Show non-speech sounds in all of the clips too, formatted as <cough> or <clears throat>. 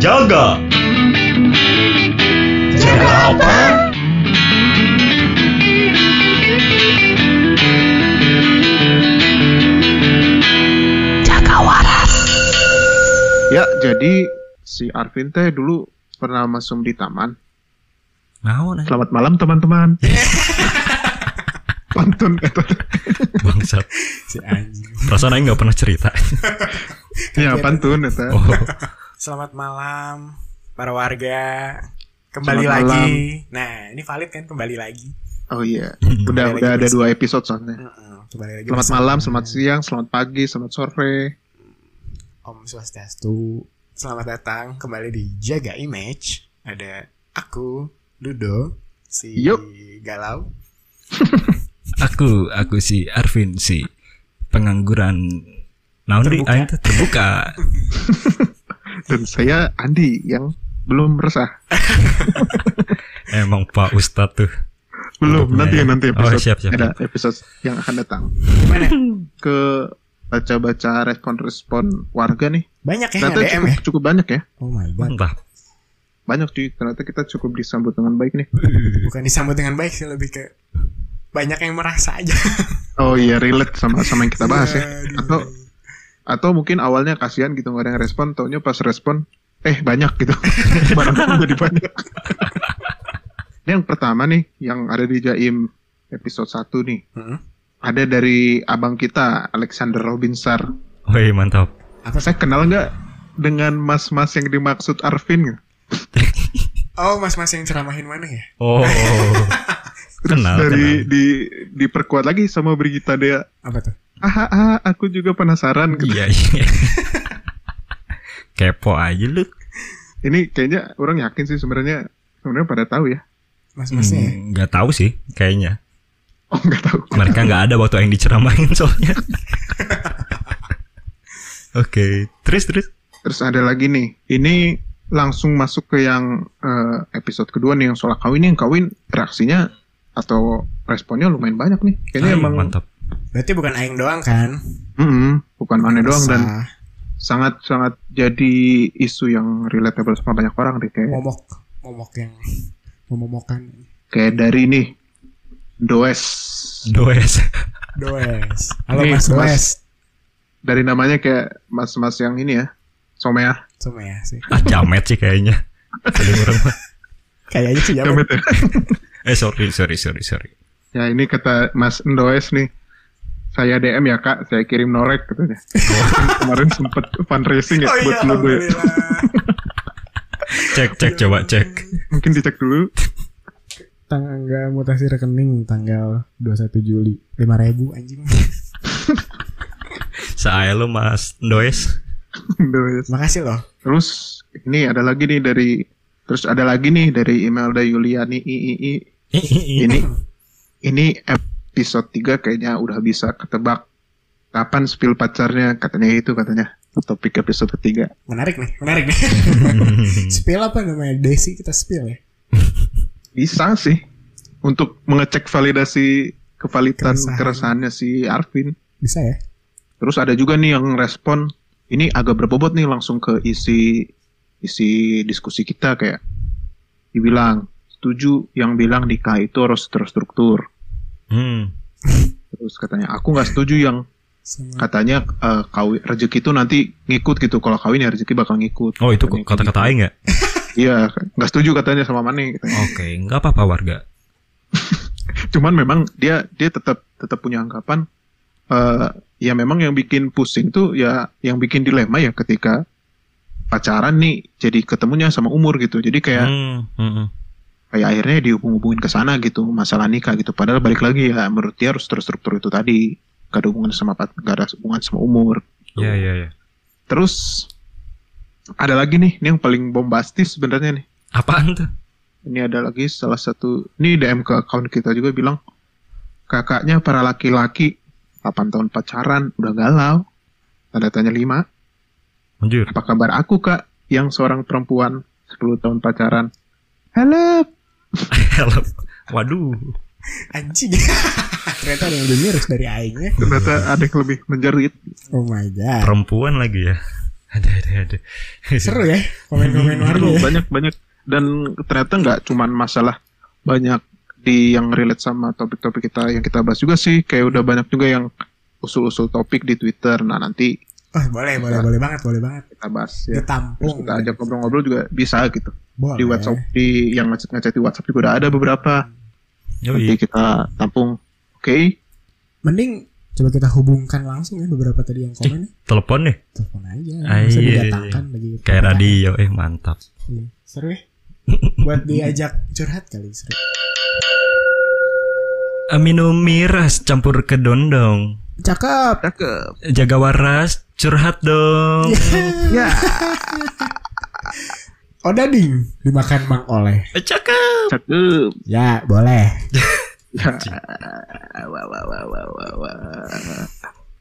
Jaga. Jaga apa? Ya, jadi si Arvin teh dulu pernah masuk di taman. Naon aja. Selamat malam teman-teman. <laughs> Pantun kata. Bangsat. si anjing. Perasaan aing nggak pernah cerita. Ya, pantun eta. Oh. Selamat malam para warga. Kembali Selamat lagi. Nah, ini valid kan kembali lagi. Oh iya. Udah Kembali udah ada bersama- dua episode soalnya. Heeh, Kembali lagi. Selamat bersama malam, selamat siang, selamat pagi, selamat sore. Om Swastiastu. Selamat datang kembali di Jaga Image. Ada aku, Ludo, si Yuk. Galau. <laughs> Aku aku si Arvin si pengangguran naon di Terbuka. aing teh terbuka. <laughs> Dan saya Andi yang belum resah. <laughs> Emang Pak Ustadz tuh. Belum, nanti ya. nanti Oh, episode. siap, siap, ada episode yang akan datang. Gimana? Ke baca-baca respon-respon warga nih. Banyak ya Ternyata DM cukup, ya? cukup banyak ya. Oh my god. Mantap. Banyak cuy. Ternyata kita cukup disambut dengan baik nih. Bukan disambut dengan baik sih, lebih ke banyak yang merasa aja. Oh iya, relate sama sama yang kita bahas ya. Atau atau mungkin awalnya kasihan gitu nggak ada yang respon, taunya pas respon eh banyak gitu. <laughs> Barang jadi banyak. <laughs> Ini yang pertama nih yang ada di Jaim episode 1 nih. Heeh. Ada dari abang kita Alexander Robinsar. Woi mantap. Apa? Saya kenal nggak dengan mas-mas yang dimaksud Arvin? <laughs> Oh, mas-mas yang ceramahin mana ya? Oh. Terus Kenal, dari kenal. di diperkuat lagi sama Brigita dia. Apa tuh? Ah, ah, ah, aku juga penasaran. Iya iya. <laughs> Kepo aja lu. Ini kayaknya orang yakin sih sebenarnya sebenarnya pada tahu ya. Mas-masnya ya? Hmm, Nggak tahu sih kayaknya. Oh nggak tahu. Mereka nggak ada waktu yang diceramain soalnya. <laughs> Oke, terus terus. Terus ada lagi nih. Ini langsung masuk ke yang eh, episode kedua nih yang soal kawin yang kawin reaksinya atau responnya lumayan banyak nih. Kayaknya Ay, emang mantap. Berarti bukan aing doang kan? Mm-mm, bukan aneh doang dan sangat sangat jadi isu yang relatable sama banyak orang deh kayak momok, momok yang memomokan. kayak dari nih Does Does. Does. Halo Nih, Mas. Does. dari namanya kayak mas-mas yang ini ya Somea ya sih. Ah jamet sih kayaknya. Kayaknya sih jamet. Jamet ya. Eh sorry sorry sorry sorry. ya ini kata Mas Does nih saya DM ya kak saya kirim norek katanya <laughs> kemarin sempet fundraising ya Oh buat iya, logo ya. Cek cek coba cek. mungkin dicek dulu Tanggal mutasi rekening tanggal 21 Juli. 5000 anjing. <laughs> Saya lo Mas Does. Does. Makasih loh. Terus ini ada lagi nih dari terus ada lagi nih dari Imelda Yuliani III. Ini ini episode 3 kayaknya udah bisa ketebak kapan spill pacarnya katanya itu katanya topik episode ketiga. Menarik nih, menarik nih. <laughs> spill apa namanya? Desi kita spill ya. Bisa sih untuk mengecek validasi kevalidan Keresahan. keresahannya si Arvin. Bisa ya? Terus ada juga nih yang respon ini agak berbobot nih langsung ke isi isi diskusi kita kayak dibilang setuju yang bilang nikah itu harus terstruktur. Hmm. Terus katanya aku nggak setuju yang Sama katanya eh, kawin rezeki itu nanti ngikut gitu. Kalau kawin ya rezeki bakal ngikut. Oh itu kata-kata gitu. aing ya? <laughs> Iya, nggak setuju katanya sama Mane. Oke, nggak apa-apa warga. <laughs> Cuman memang dia dia tetap tetap punya anggapan eh ya memang yang bikin pusing tuh ya yang bikin dilema ya ketika pacaran nih jadi ketemunya sama umur gitu. Jadi kayak Hmm, hmm, hmm. Kayak akhirnya dihubung-hubungin ke sana gitu masalah nikah gitu. Padahal balik lagi ya menurut dia harus terstruktur itu tadi. Gak ada hubungan sama pat- gak ada hubungan sama umur. Ya ya ya. Terus ada lagi nih, ini yang paling bombastis sebenarnya nih. Apaan tuh? Ini ada lagi salah satu, ini DM ke akun kita juga bilang, kakaknya para laki-laki 8 tahun pacaran udah galau. Tanda tanya 5. Anjir. Apa kabar aku kak yang seorang perempuan 10 tahun pacaran? Help! Help. Waduh. anjing. <laughs> Ternyata ada yang lebih miris dari aingnya. Ternyata ada yang lebih menjerit. Oh my god. Perempuan lagi ya. Ada ada ada. Seru ya komen-komen warga Aduh, ya. banyak banyak dan ternyata nggak cuman masalah banyak di yang relate sama topik-topik kita yang kita bahas juga sih kayak udah banyak juga yang usul-usul topik di Twitter nah nanti Oh, boleh, boleh, boleh banget, boleh banget. kita bahas ya terus Ditampung. kita ajak ngobrol-ngobrol juga bisa gitu Boleh. di WhatsApp di yang ngechat ngechat di WhatsApp juga udah ada beberapa nanti Yoi. kita tampung oke Mending coba kita hubungkan langsung ya beberapa tadi yang komen ya. Telepon nih. Telepon aja. Ah, Bisa iya, didatangkan lagi. Kayak radio eh mantap. Iya, Seru ya. <laughs> Buat diajak curhat kali seru. Minum miras campur ke dondong. Cakep. cakep Jaga waras, curhat dong. <laughs> ya Odading dimakan Mang Oleh. Eh, Cakep. cakep Ya, boleh. ya wah, wah, wah, wah, wah, wah.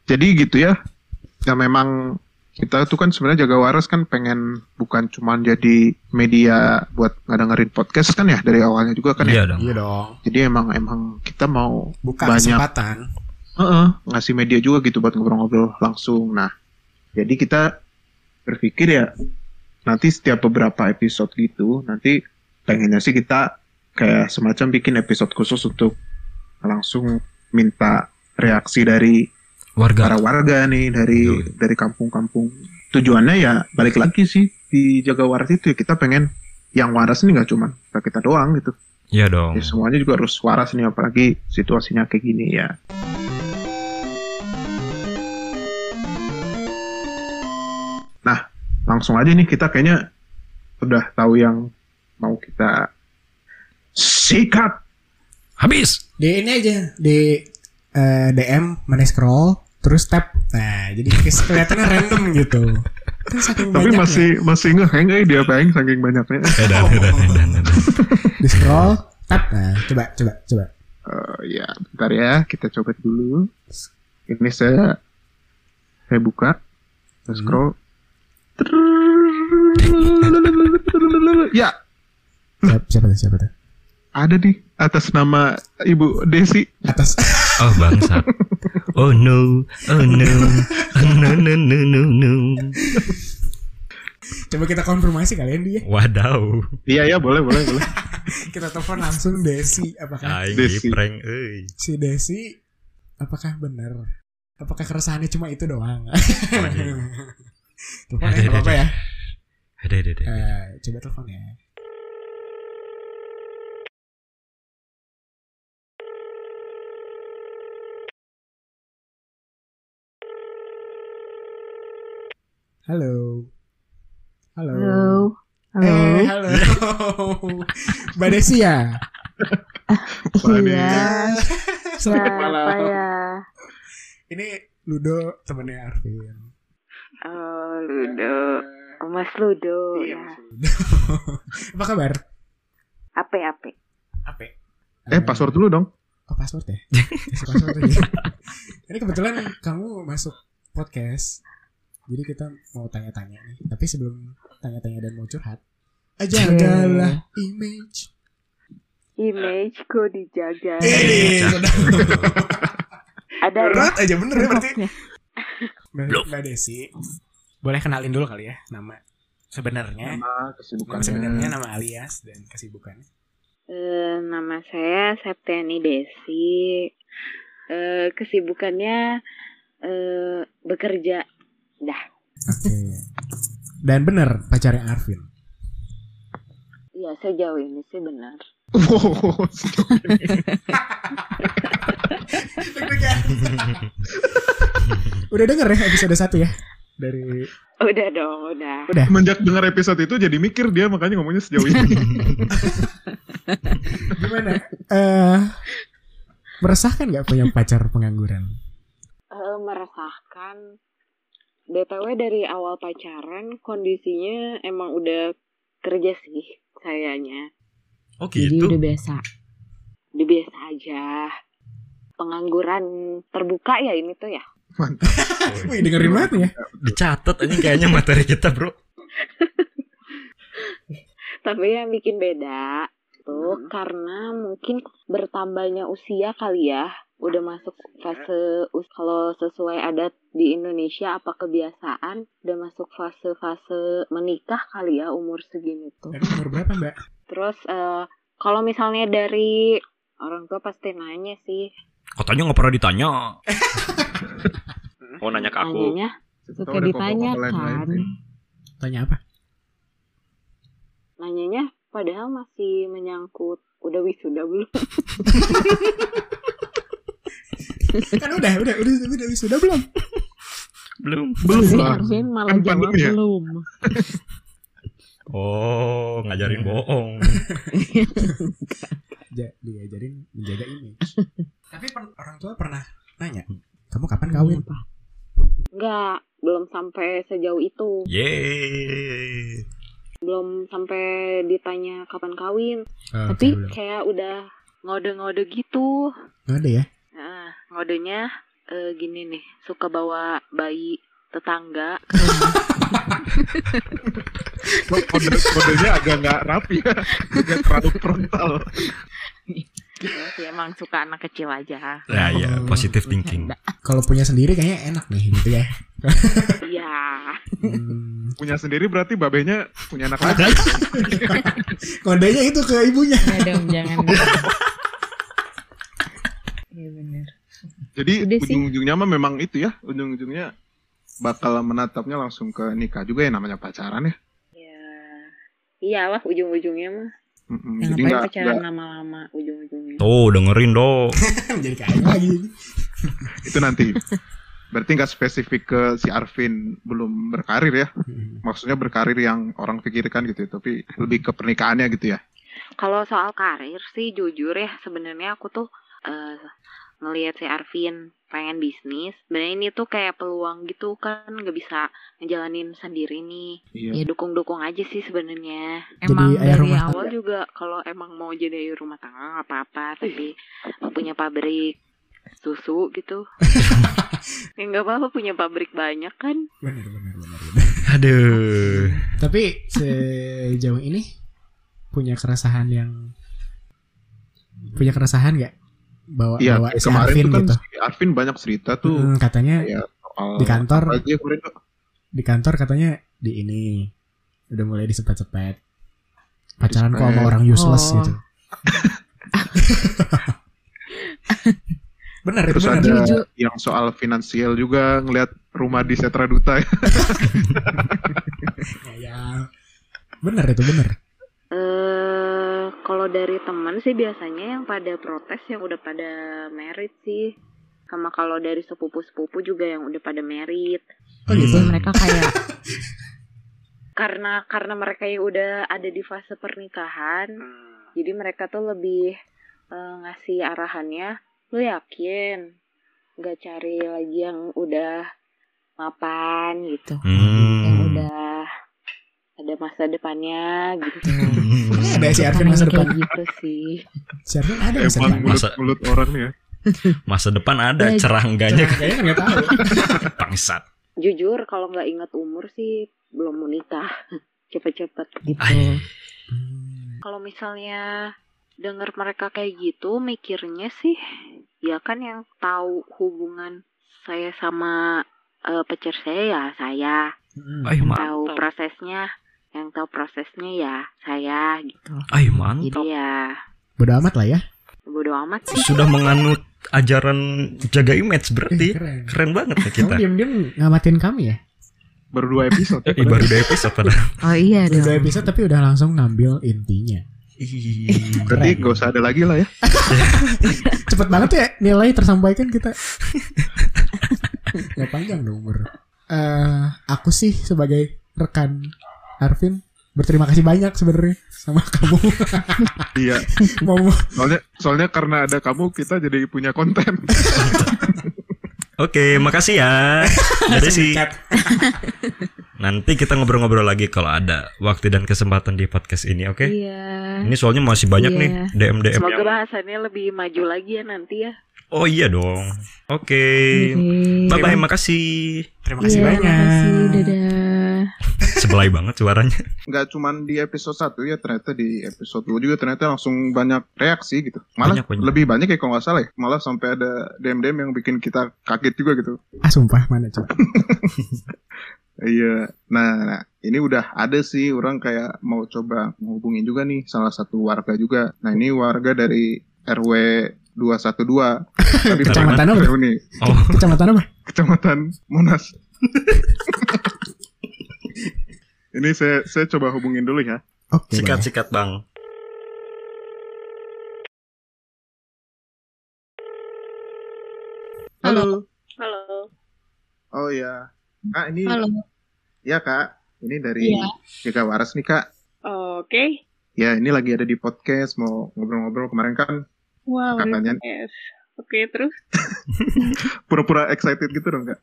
jadi gitu ya ya memang kita tuh kan sebenarnya jaga waras kan pengen bukan cuman jadi media buat ngedengerin podcast kan ya dari awalnya juga kan ya Iya dong. Iya dong. jadi emang emang kita mau Buka banyak kesempatan. Heeh, ngasih media juga gitu buat ngobrol-ngobrol langsung. Nah, jadi kita berpikir ya nanti setiap beberapa episode gitu, nanti pengennya sih kita kayak semacam bikin episode khusus untuk langsung minta reaksi dari Warga. para warga nih dari Betul. dari kampung-kampung. Tujuannya ya balik lagi sih di jaga waras itu ya kita pengen yang waras ini nggak cuma kita kita doang gitu. Iya dong. Ya, semuanya juga harus waras nih apalagi situasinya kayak gini ya. Langsung aja nih kita kayaknya udah tahu yang mau kita sikat. Habis. Di ini aja di eh, DM mana scroll terus tap. Nah, jadi ke- kelihatannya random gitu. Kan saking Tapi banyaknya. masih masih ngeheng eh dia pengen saking banyaknya. Edan, edan, edan, edan. di scroll tap. Nah, coba coba coba. Eh, ya, bentar ya, kita coba dulu. Ini saya saya buka, saya Hmm. Ya, Siapa, siapa tuh? Siapa tuh? ada nih atas nama Ibu Desi. Atas Oh bangsat. Oh no, oh no, oh no no no no no. Coba kita konfirmasi kalian dia. Wadaw. Iya ya, boleh boleh boleh. <laughs> Kita telepon langsung Desi. Apakah Aing Desi. prank si Desi apakah benar? Apakah keresahannya cuma itu doang? <laughs> telepon ya, Ada, apa-apa ada, ya. Ada ada ada. Eh, coba telepon ya. Halo. Halo. Halo. Eh, Halo. halo. Mbak Desi ya? Iya. Selamat Siapa malam. ya? Ini Ludo temennya Arvin. Oh, Ludo. Oh, Mas Ludo. Iya, ya. Mas Ludo. <laughs> Apa kabar? Ape ape. Apa? Eh, password dulu dong. Oh password ya? <laughs> Kasih password aja. Ini kebetulan kamu masuk podcast. Jadi kita mau tanya-tanya nih. Tapi sebelum tanya-tanya dan mau curhat. Jagalah image. Imageku dijaga. Eh, Ada ya? berat aja bener ya berarti. Mbak, Desi. Boleh kenalin dulu kali ya nama sebenarnya. Nama kesibukannya. Sebenarnya nama alias dan kesibukannya. Eh, nama saya Septiani Desi. Eh, kesibukannya eh, bekerja. Dah. Oke. Dan bener pacarnya Arvin. Iya, sejauh ini sih benar. Wow, <laughs> Udah denger ya episode 1 ya? Dari Udah dong, udah. udah. Semenjak dengar episode itu jadi mikir dia makanya ngomongnya sejauh ini. <laughs> Gimana? Eh meresahkan nggak punya pacar pengangguran? Eh, meresahkan. BTW dari awal pacaran kondisinya emang udah kerja sih sayanya. Oh Jadi gitu. udah biasa. Udah biasa aja. Pengangguran terbuka ya ini tuh ya. <laughs> Wih dengerin banget ya. Dicatat aja kayaknya materi kita bro. <laughs> Tapi yang bikin beda tuh karena mungkin bertambahnya usia kali ya udah masuk fase kalau sesuai adat di Indonesia apa kebiasaan udah masuk fase-fase menikah kali ya umur segini tuh umur berapa mbak? terus eh, kalau misalnya dari orang tua pasti nanya sih Katanya nggak pernah ditanya. <laughs> oh nanya ke aku. nanyanya Siapa Suka ditanya, kan. Tanya apa? nanyanya padahal masih menyangkut udah wisuda belum <laughs> kan udah, udah, udah, udah, udah, sudah belum? Belum. Belum Si lah. Arvin malah Kan jawab ya? belum <laughs> Oh, ngajarin bohong. Ja, diajarin menjaga image. <laughs> Tapi per- orang tua pernah nanya, kamu kapan kawin? Enggak, belum sampai sejauh itu. Yeay. Belum sampai ditanya kapan kawin. Oh, Tapi belum. kayak udah ngode-ngode gitu. Nggak ada ya? Nah, ngodenya eh, gini nih, suka bawa bayi tetangga. <laughs> Kode kodenya agak nggak rapi ya, agak terlalu frontal. Ya sih, emang suka anak kecil aja. Nah, ya, Oh. positive thinking. Kalau punya sendiri kayaknya enak nih gitu ya. Iya. Hmm, Punya sendiri berarti babenya punya anak lagi. <laughs> kodenya itu ke ibunya. Ya dong, jangan. <laughs> Iya bener. Jadi ujung-ujungnya mah memang itu ya, ujung-ujungnya bakal menatapnya langsung ke nikah juga ya namanya pacaran ya. Ya. Iyalah ujung-ujungnya mah. Mm-mm, Yang Jadi ngapain nggak pacaran lama-lama ujung-ujungnya. Tuh, dengerin dong. <laughs> Jadi kaya lagi. <laughs> itu nanti. Berarti nggak spesifik ke si Arvin belum berkarir ya. Maksudnya berkarir yang orang pikirkan gitu, ya, tapi lebih ke pernikahannya gitu ya. Kalau soal karir sih jujur ya sebenarnya aku tuh eh, ngelihat si Arvin pengen bisnis. Sebenarnya ini tuh kayak peluang gitu kan nggak bisa ngejalanin sendiri nih. Iya. Ya dukung-dukung aja sih sebenarnya. Emang dari rumah awal juga kalau emang mau jadi rumah tangga nggak apa-apa, tapi punya pabrik susu gitu. <laughs> ya nggak apa-apa punya pabrik banyak kan. Benar, benar, benar, benar. Aduh. Tapi sejauh ini punya keresahan yang punya keresahan nggak bawa Iya, bawa si kemarin Arvin kan gitu? si Arvin banyak cerita tuh Hmm, katanya kayak soal di kantor. aja di kantor katanya di ini udah mulai disepet-sepet pacaran kok sama orang useless Oh. gitu. <laughs> benar itu Terus benar. ada Jujur. yang soal finansial juga ngelihat rumah di Setra Duta <laughs> <laughs> ya. Ya, benar itu benar. Eh kalau dari teman sih biasanya yang pada protes yang udah pada merit sih. Sama kalau dari sepupu-sepupu juga yang udah pada merit. Oh gitu. Hmm. Mereka kayak <laughs> karena karena mereka yang udah ada di fase pernikahan, jadi mereka tuh lebih eh, ngasih arahannya. Lu yakin nggak cari lagi yang udah mapan gitu, yang Hmm. udah ada masa depannya gitu. <laughs> Ada si Arvin masa depan. gitu sih. Si Arvin ada masa depan. mulut, Masa- mulut orang nih ya. <laughs> Masa depan ada Ya, cerah enggaknya Kayaknya kan nggak tahu. <laughs> bangsat. Jujur kalau nggak inget umur sih belum mau nikah. <laughs> Cepet-cepet gitu. Ay. Kalau misalnya denger mereka kayak gitu, mikirnya sih ya kan yang tahu hubungan saya sama eh, pacar saya ya saya. Hmm. Tahu prosesnya, yang tahu prosesnya ya saya gitu. ay mantap. Jadi ya Bodo amat lah ya. bodo amat sih. Sudah menganut ajaran jaga image Eh, berarti. keren. Keren banget ya Kamu kita. diam-diam ngamatin kami ya? Baru dua episode. Eh, baru dua episode padahal. Oh iya Udah dua episode tapi udah langsung ngambil intinya. Ih, Berarti gak usah ada lagi lah ya. <laughs> Cepet banget ya nilai tersampaikan kita. <laughs> Gak panjang dong umur. Eh, aku sih sebagai rekan Arvin berterima kasih banyak sebenarnya sama kamu. Iya. <laughs> Mau Soalnya soalnya karena ada kamu kita jadi punya konten. <laughs> Oke, makasih ya. <laughs> Jadi sih nanti kita ngobrol-ngobrol lagi kalau ada waktu dan kesempatan di podcast ini, oke? Iya. Ini soalnya masih banyak Iya. nih DM DM Semoga yang bahasannya lebih maju lagi ya nanti ya. Oh iya dong. Oke. Oke. Bye bye, makasih. Terima kasih Iya, banyak. makasih. Dadah. Sebelai banget suaranya. nggak cuman di episode 1 ya ternyata di episode 2 juga ternyata langsung banyak reaksi gitu malah Banyak, banyak. lebih banyak ya kalau nggak salah ya malah sampai ada DM DM yang bikin kita kaget juga gitu Ah sumpah mana coba. <laughs> iya nah, nah ini udah ada sih orang kayak mau coba menghubungin juga nih salah satu warga juga nah ini warga dari RW 212 <laughs> Tapi Kecamatan apa? nih Oh, Kecamatan apa? Kecamatan Monas <laughs> ini saya saya coba hubungin dulu ya Oke. boleh. sikat-sikat bang. halo Halo. oh ya kak ini Halo. ya kak ini dari Iya. Jaga Waras nih kak Oke. ya ini lagi ada di podcast mau ngobrol-ngobrol kemarin kan Wow. Katanya- Yes. Oke, terus? <laughs> pura-pura excited gitu dong kak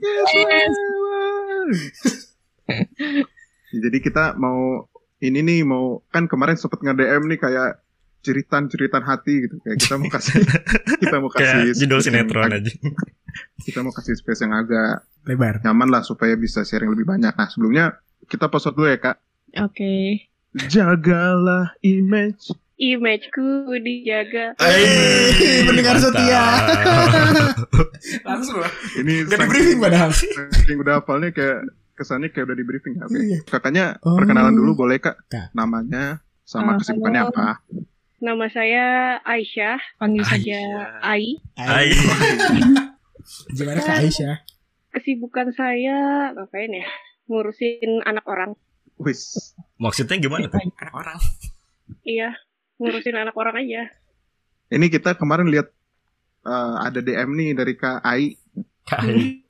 Yes. Ya, <laughs> jadi kita mau ini nih mau kan kemarin sempet nge DM nih kayak ceritan-ceritan hati gitu kayak kita mau kasih <laughs> kita mau kasih Kayak judul sinetron aja. <laughs> kita mau kasih space yang agak Lebar. nyaman lah supaya bisa sharing lebih banyak nah sebelumnya kita password dulu ya kak Oke. jagalah image Imageku dijaga. Hey, pendengar setia. <laughs> Langsung lah. ini Gak di briefing padahal. yang udah hafalnya kayak kesannya kayak udah di briefing ya oke Iya. kakaknya Oh. perkenalan dulu boleh kak Kak. namanya sama Ah, kesibukannya halo. apa Nama saya Aisyah, panggil saja Ai. Hai. Gimana Kak Aisyah? Kesibukan saya ngapain ya? Ngurusin anak orang. wis Maksudnya gimana tuh? Anak orang. Iya, ngurusin anak orang aja. ini kita kemarin lihat eh, ada DM nih dari kak Ai Hai.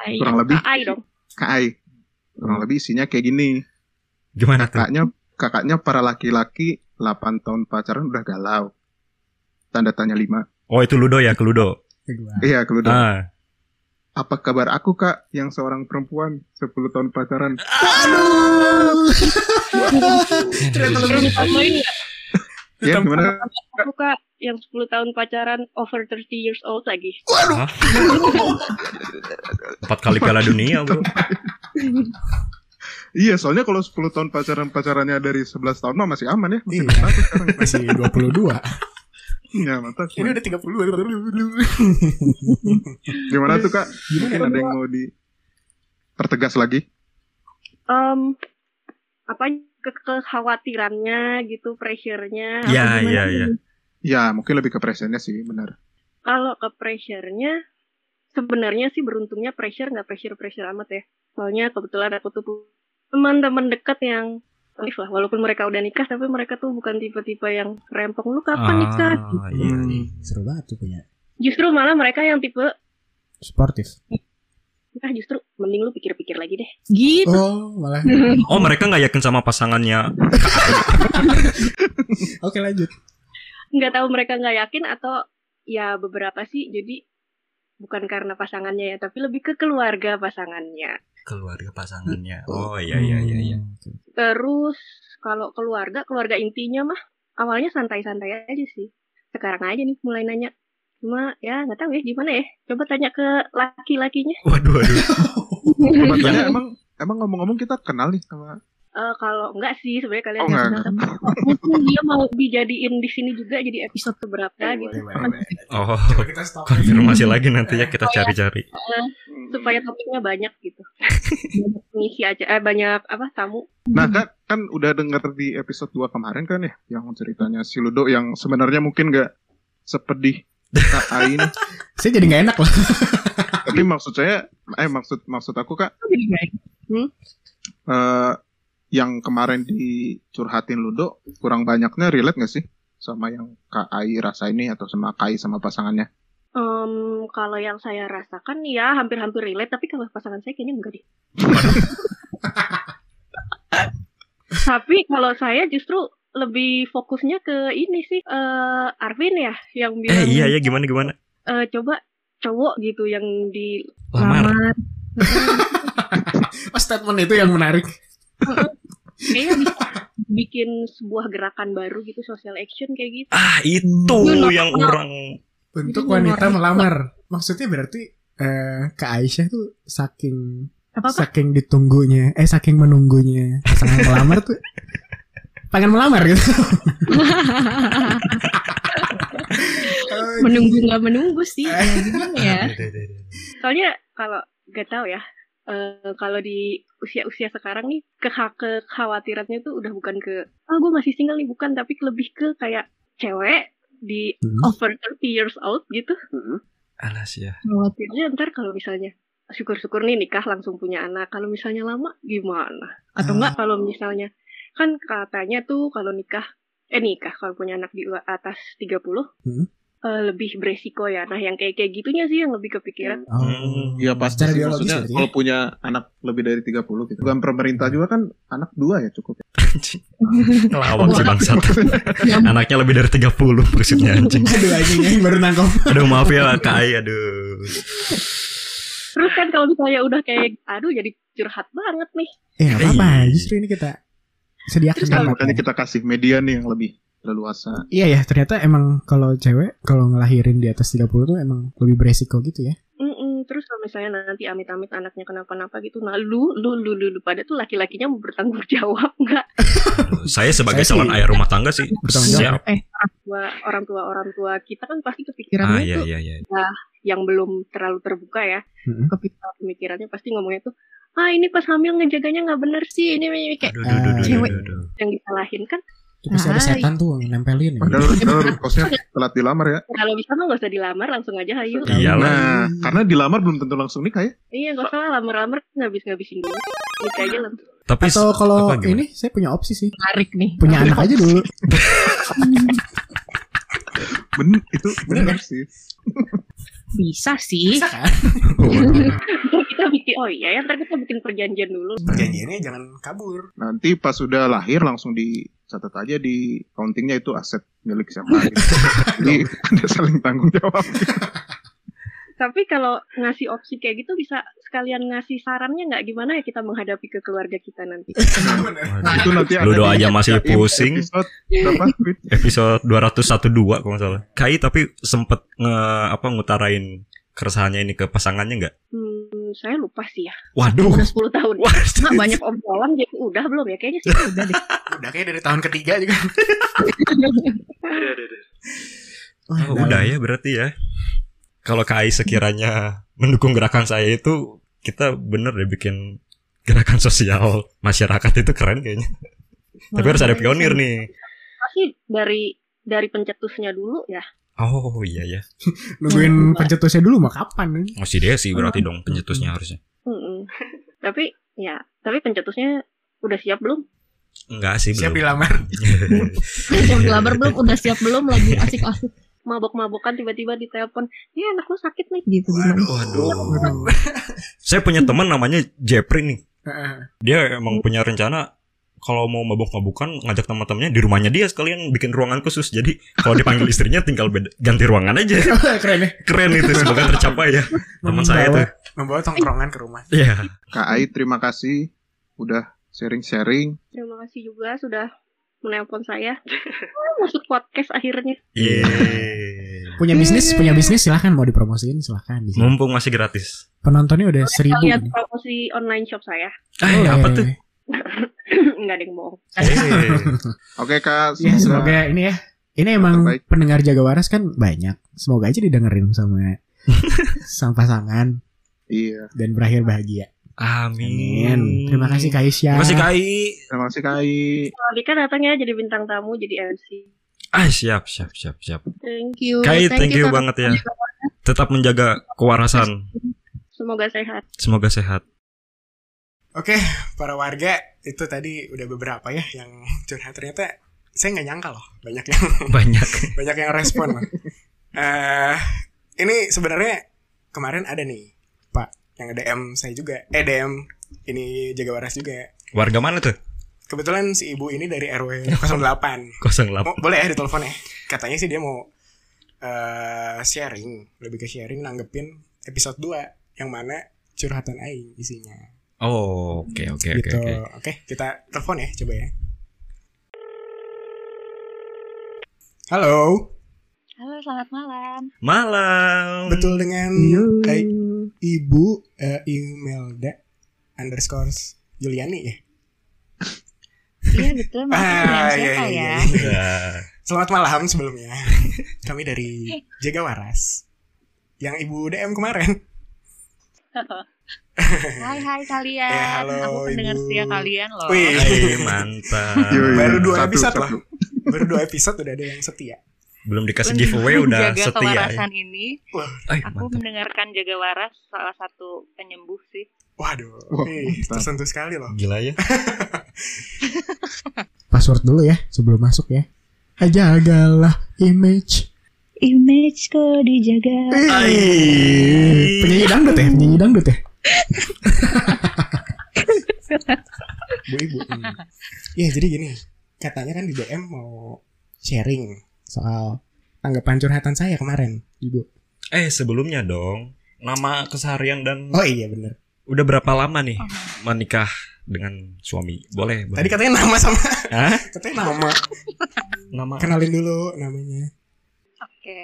Ai. Kurang lebih. Ai dong. Kak Ai. Kurang lebih isinya kayak gini. Gimana tuh? Kakaknya kakaknya para laki-laki 8 tahun pacaran udah galau. Tanda tanya 5. Oh itu Ludo ya, ke Ludo. Gua. Iya, udah. Ah. Apa kabar aku, Kak, yang seorang perempuan 10 tahun pacaran? Aduh. Ternyata nggak? Ya, gimana? Aku kak yang 10 tahun pacaran over 30 years old lagi. Hah? <laughs> Empat kali Piala Dunia, Bro. <laughs> Iya, soalnya kalau 10 tahun pacaran pacarannya dari 11 tahun mah masih aman ya. Masih Iya. bersatu sekarang. <laughs> Masih 22. Iya, mantap. Ini udah 30. Gimana tuh, Kak? Gimana? Mungkin ada yang mau di pertegas lagi? Um, apa ke kekhawatirannya gitu, pressure-nya. Iya, iya, sih? iya. Ya, mungkin lebih ke presentnya sih, benar. Kalau ke pressure-nya, sebenarnya sih beruntungnya pressure nggak pressure-pressure amat ya. Soalnya kebetulan aku tuh teman-teman dekat yang aktif lah, walaupun mereka udah nikah, tapi mereka tuh bukan tipe-tipe yang rempong lu kapan nikah. Ah, iya. Hmm, seru banget tuh punya. Justru malah mereka yang tipe, Sportif. Ah justru mending lu pikir-pikir lagi deh. Gitu. Oh, malah. <laughs> Oh mereka nggak yakin sama pasangannya. <laughs> Oke, lanjut. nggak tahu mereka nggak yakin atau ya beberapa sih jadi bukan karena pasangannya ya tapi lebih ke keluarga pasangannya Keluarga pasangannya. Oh iya iya iya. iya. Hmm, terus kalau keluarga keluarga intinya mah awalnya santai-santai aja sih sekarang aja nih mulai nanya cuma ya nggak tahu ya gimana ya? Coba tanya ke laki-lakinya. Waduh waduh. Coba Yang- tanya, emang emang ngomong-ngomong kita kenal nih sama Eh, kalau enggak sih sebenarnya kalian Oh, nggak enggak, kenal. Tapi dia mau dijadiin di sini juga jadi episode keberapa gitu. Boleh, boleh, boleh. Oh stop. konfirmasi lagi nanti ya kita cari-cari. supaya topiknya banyak gitu. Banyak pengisi aja eh banyak apa tamu. Nah, kan, kan udah denger di episode 2 kemarin kan ya, yang ceritanya si Ludo yang sebenarnya mungkin gak sepedih Kak Ai ini. Saya jadi gak enak loh. <laughs> Tapi maksud saya, eh maksud maksud aku Kak, baik eh, yang kemarin dicurhatin Ludo kurang banyaknya relate gak sih sama yang Kak Ai rasa ini atau sama Kak Ai sama pasangannya? Em, kalau yang saya rasakan ya hampir-hampir relate, tapi kalau pasangan saya kayaknya enggak deh. <laughs> tapi kalau saya justru lebih fokusnya ke ini sih, eh Arvin ya yang Eh bilang iya ya gimana gimana. eh, coba cowok gitu yang di Lamar. lamar. <laughs> <laughs> Oh, statement itu yang menarik. Kayaknya bisa <laughs> bikin sebuah gerakan baru gitu, social action kayak gitu. Ah itu Yuk, yang orang Untuk wanita melamar. Maksudnya berarti eh Kak Aisyah tuh saking Apa apa? Saking ditunggunya, eh saking menunggunya pasangan melamar tuh pengen melamar gitu. <laughs> menunggu nggak menunggu sih. Ya, gimana ya? Soalnya kalau gak tahu ya, eh, kalau di usia-usia sekarang nih keha- kekhawatirannya tuh udah bukan ke ah gue masih single nih bukan tapi lebih ke kayak cewek di Hmm. over 30 years old gitu Alas ya. khawatirnya ntar kalau misalnya syukur-syukur nih nikah langsung punya anak kalau misalnya lama gimana atau Ah. enggak kalau misalnya kan katanya tuh kalau nikah eh nikah kalau punya anak di atas 30 Hmm. eh, lebih beresiko ya nah yang kayak kayak gitunya sih yang lebih kepikiran Oh. Iya pasti sih. Maksudnya ya? kalau punya anak lebih dari 30 gitu. Bukan pemerintah juga kan anak dua ya cukup. Lawak sih bangsat. <laughs> Anaknya lebih dari 30 maksudnya anjing. Aduh anjing yang baru nangkep. Aduh maaf ya Kai, aduh. terus kan kalau misalnya udah kayak aduh jadi curhat banget nih Eh nggak apa-apa, Iya. justru ini kita sediakan Terus Nah, makanya kita kasih media nih yang lebih leluasa. Iya ya, ternyata emang kalau cewek kalau ngelahirin di atas 30 tuh emang lebih beresiko gitu ya. Terus kalau misalnya nanti amit-amit anaknya kenapa-napa gitu nah lu lu lu lu, lu pada tuh laki-lakinya mau bertanggung <laughs> jawab nggak Saya sebagai Saya sih- calon ayah rumah tangga sih Bertanggung jawab. Tua, orang tua orang tua kita kan pasti Ah kepikirannya iya tuh iya iya. yang belum terlalu terbuka ya Mm-mm. kepikiran pemikirannya pasti ngomongnya tuh ah ini pas hamil ngejaganya nggak bener sih ini, ini, ini." kayak Aduh, aduh, aduh, aduh, Cewek. aduh, aduh. yang disalahin kan Itu pasti ada setan tuh yang nempelin ya. Padahal, <laughs> padahal kosnya telat dilamar ya. kalau bisa mah nggak usah dilamar langsung aja hayu Iyalah. Nah, karena dilamar belum tentu langsung nikah ya. iya nggak salah lamar-lamar ngabis ngabisin dulu nikah aja langsung Tapi Atau kalau ini saya punya opsi sih. Menarik nih. Punya anak aja dulu. <laughs> Ben, itu benar sih. <laughs> Bisa sih. Bisa kan? <laughs> Kita bikin oh iya ya ntar kita bikin perjanjian dulu Perjanjiannya jangan kabur. Nanti pas sudah lahir langsung dicatat aja di countingnya itu aset milik siapa gitu. <laughs> Jadi ada saling tanggung jawab. <laughs> Tapi kalau ngasih opsi kayak gitu bisa sekalian ngasih sarannya nggak gimana ya kita menghadapi ke keluarga kita nanti. <laughs> Nah, itu nanti Lu ada doa aja masih pusing. Episode berapa? Fit? episode 212 kalau nggak salah. Kai tapi sempet nge apa ngutarain keresahannya ini ke pasangannya nggak? Hmm, saya lupa sih ya. Waduh. Udah 10 tahun. Mak, banyak obrolan jadi udah belum ya? Kayaknya sih udah deh. Udah kayak dari tahun ketiga juga. Wah, oh, udah ya berarti ya. Kalau Kai sekiranya mendukung gerakan saya itu kita bener deh bikin gerakan sosial masyarakat itu keren kayaknya. Tapi harus ada pionir nih. Pasti dari dari pencetusnya dulu ya. Oh iya ya. <laughs> Nungguin pencetusnya dulu mah kapan? Masih dia sih berarti dong pencetusnya harusnya. Mm-mm. <laughs> tapi ya, tapi pencetusnya udah siap belum? Enggak sih Siap belum. dilamar. <laughs> Siap dilamar belum? Udah siap belum? Lagi asik-asik Mabok-mabokan tiba-tiba ditelepon, "Ya, anak lu sakit nih." gitu gimana? Waduh. Saya punya teman namanya Jepri nih. Heeh. Dia emang punya rencana kalau mau mabuk-mabukan ngajak teman-temannya di rumahnya dia sekalian bikin ruangan khusus. Jadi kalau dipanggil istrinya tinggal beda, ganti ruangan aja. <laughs> Keren ya. Keren itu semoga tercapai ya. Teman saya tuh. Membawa tongkrongan ke rumah. Iya. Kak Ai terima kasih udah sharing-sharing. Terima kasih juga sudah menelpon saya. Masuk podcast akhirnya. Iya. <laughs> Punya bisnis, punya bisnis silahkan mau dipromosiin silahkan di sini. Mumpung masih gratis. Penontonnya udah seribu. Lihat promosi online shop saya. Eh, Boleh. apa tuh? <clears throat> Enggak ada yang bohong. Eh. <laughs> Oke Kak, Ya semoga ini ya. Ini emang terbaik. pendengar jaga waras kan banyak. Semoga aja didengerin sama <laughs> sang pasangan Iya, dan berakhir bahagia. Amin. Amin. Terima kasih Kak Isya. Terima kasih Kai. terima kasih Kak Ai. Kalau Dika datang ya jadi bintang tamu, jadi MC. Ah, siap, siap, siap, siap. Thank you. Kai, thank you Kak. banget ya. Tetap menjaga kewarasan. Semoga sehat. Semoga sehat. Oke, para warga itu tadi udah beberapa ya yang curhat ternyata saya nggak nyangka loh banyak yang <laughs> Banyak. banyak yang respon loh. <laughs> Eh, ini sebenarnya kemarin ada nih Pak yang DM saya juga, eh DM ini jaga waras juga. Warga mana tuh? Kebetulan si ibu ini dari RW 08. 08. Mau, boleh ya ditelepon ya? Katanya sih dia mau eh sharing, lebih ke sharing nanggepin episode 2 yang mana curhatan aing isinya. Oh, oke oke oke gitu. oke. Oke, kita telepon ya, coba ya. Halo, Halo, selamat malam. Malam. betul dengan Iya. eh, Ibu eh, Imelda. underscore Juliani ya. Iya betul. Maaf Ah, iya, iya, ya? iya. Ya. Selamat malam sebelumnya. <laughs> Kami dari Jaga Waras. Yang ibu DM kemarin. <laughs> Hai hai kalian. Ya, halo, Aku pendengar setia kalian loh. Wih. Hai, mantap. Baru dua satu, episode satu. loh. Baru dua episode udah ada yang setia. Belum dikasih giveaway <laughs> udah menjaga setia ya. kewarasan ini, Wah, Ay, aku mantap. mendengarkan jaga waras salah satu penyembuh sih. waduh. Wah, Ih, mantap. tersentuh sekali loh. Gila ya. <laughs> Password dulu ya sebelum masuk ya. Jagalah image. Imageku dijaga. Eh, Penyanyi dangdut ya, penyanyi dangdut ya. <laughs> Bu ibu. hmm. Ya jadi gini, katanya kan di DM mau sharing soal tanggapan curhatan saya kemarin, ibu. Eh, sebelumnya dong. Nama keseharian dan Oh iya bener. udah berapa lama nih menikah dengan suami? Boleh, boleh. Tadi katanya nama sama, Hah? <laughs> katanya nama. Nama Kenalin dulu namanya. Oke.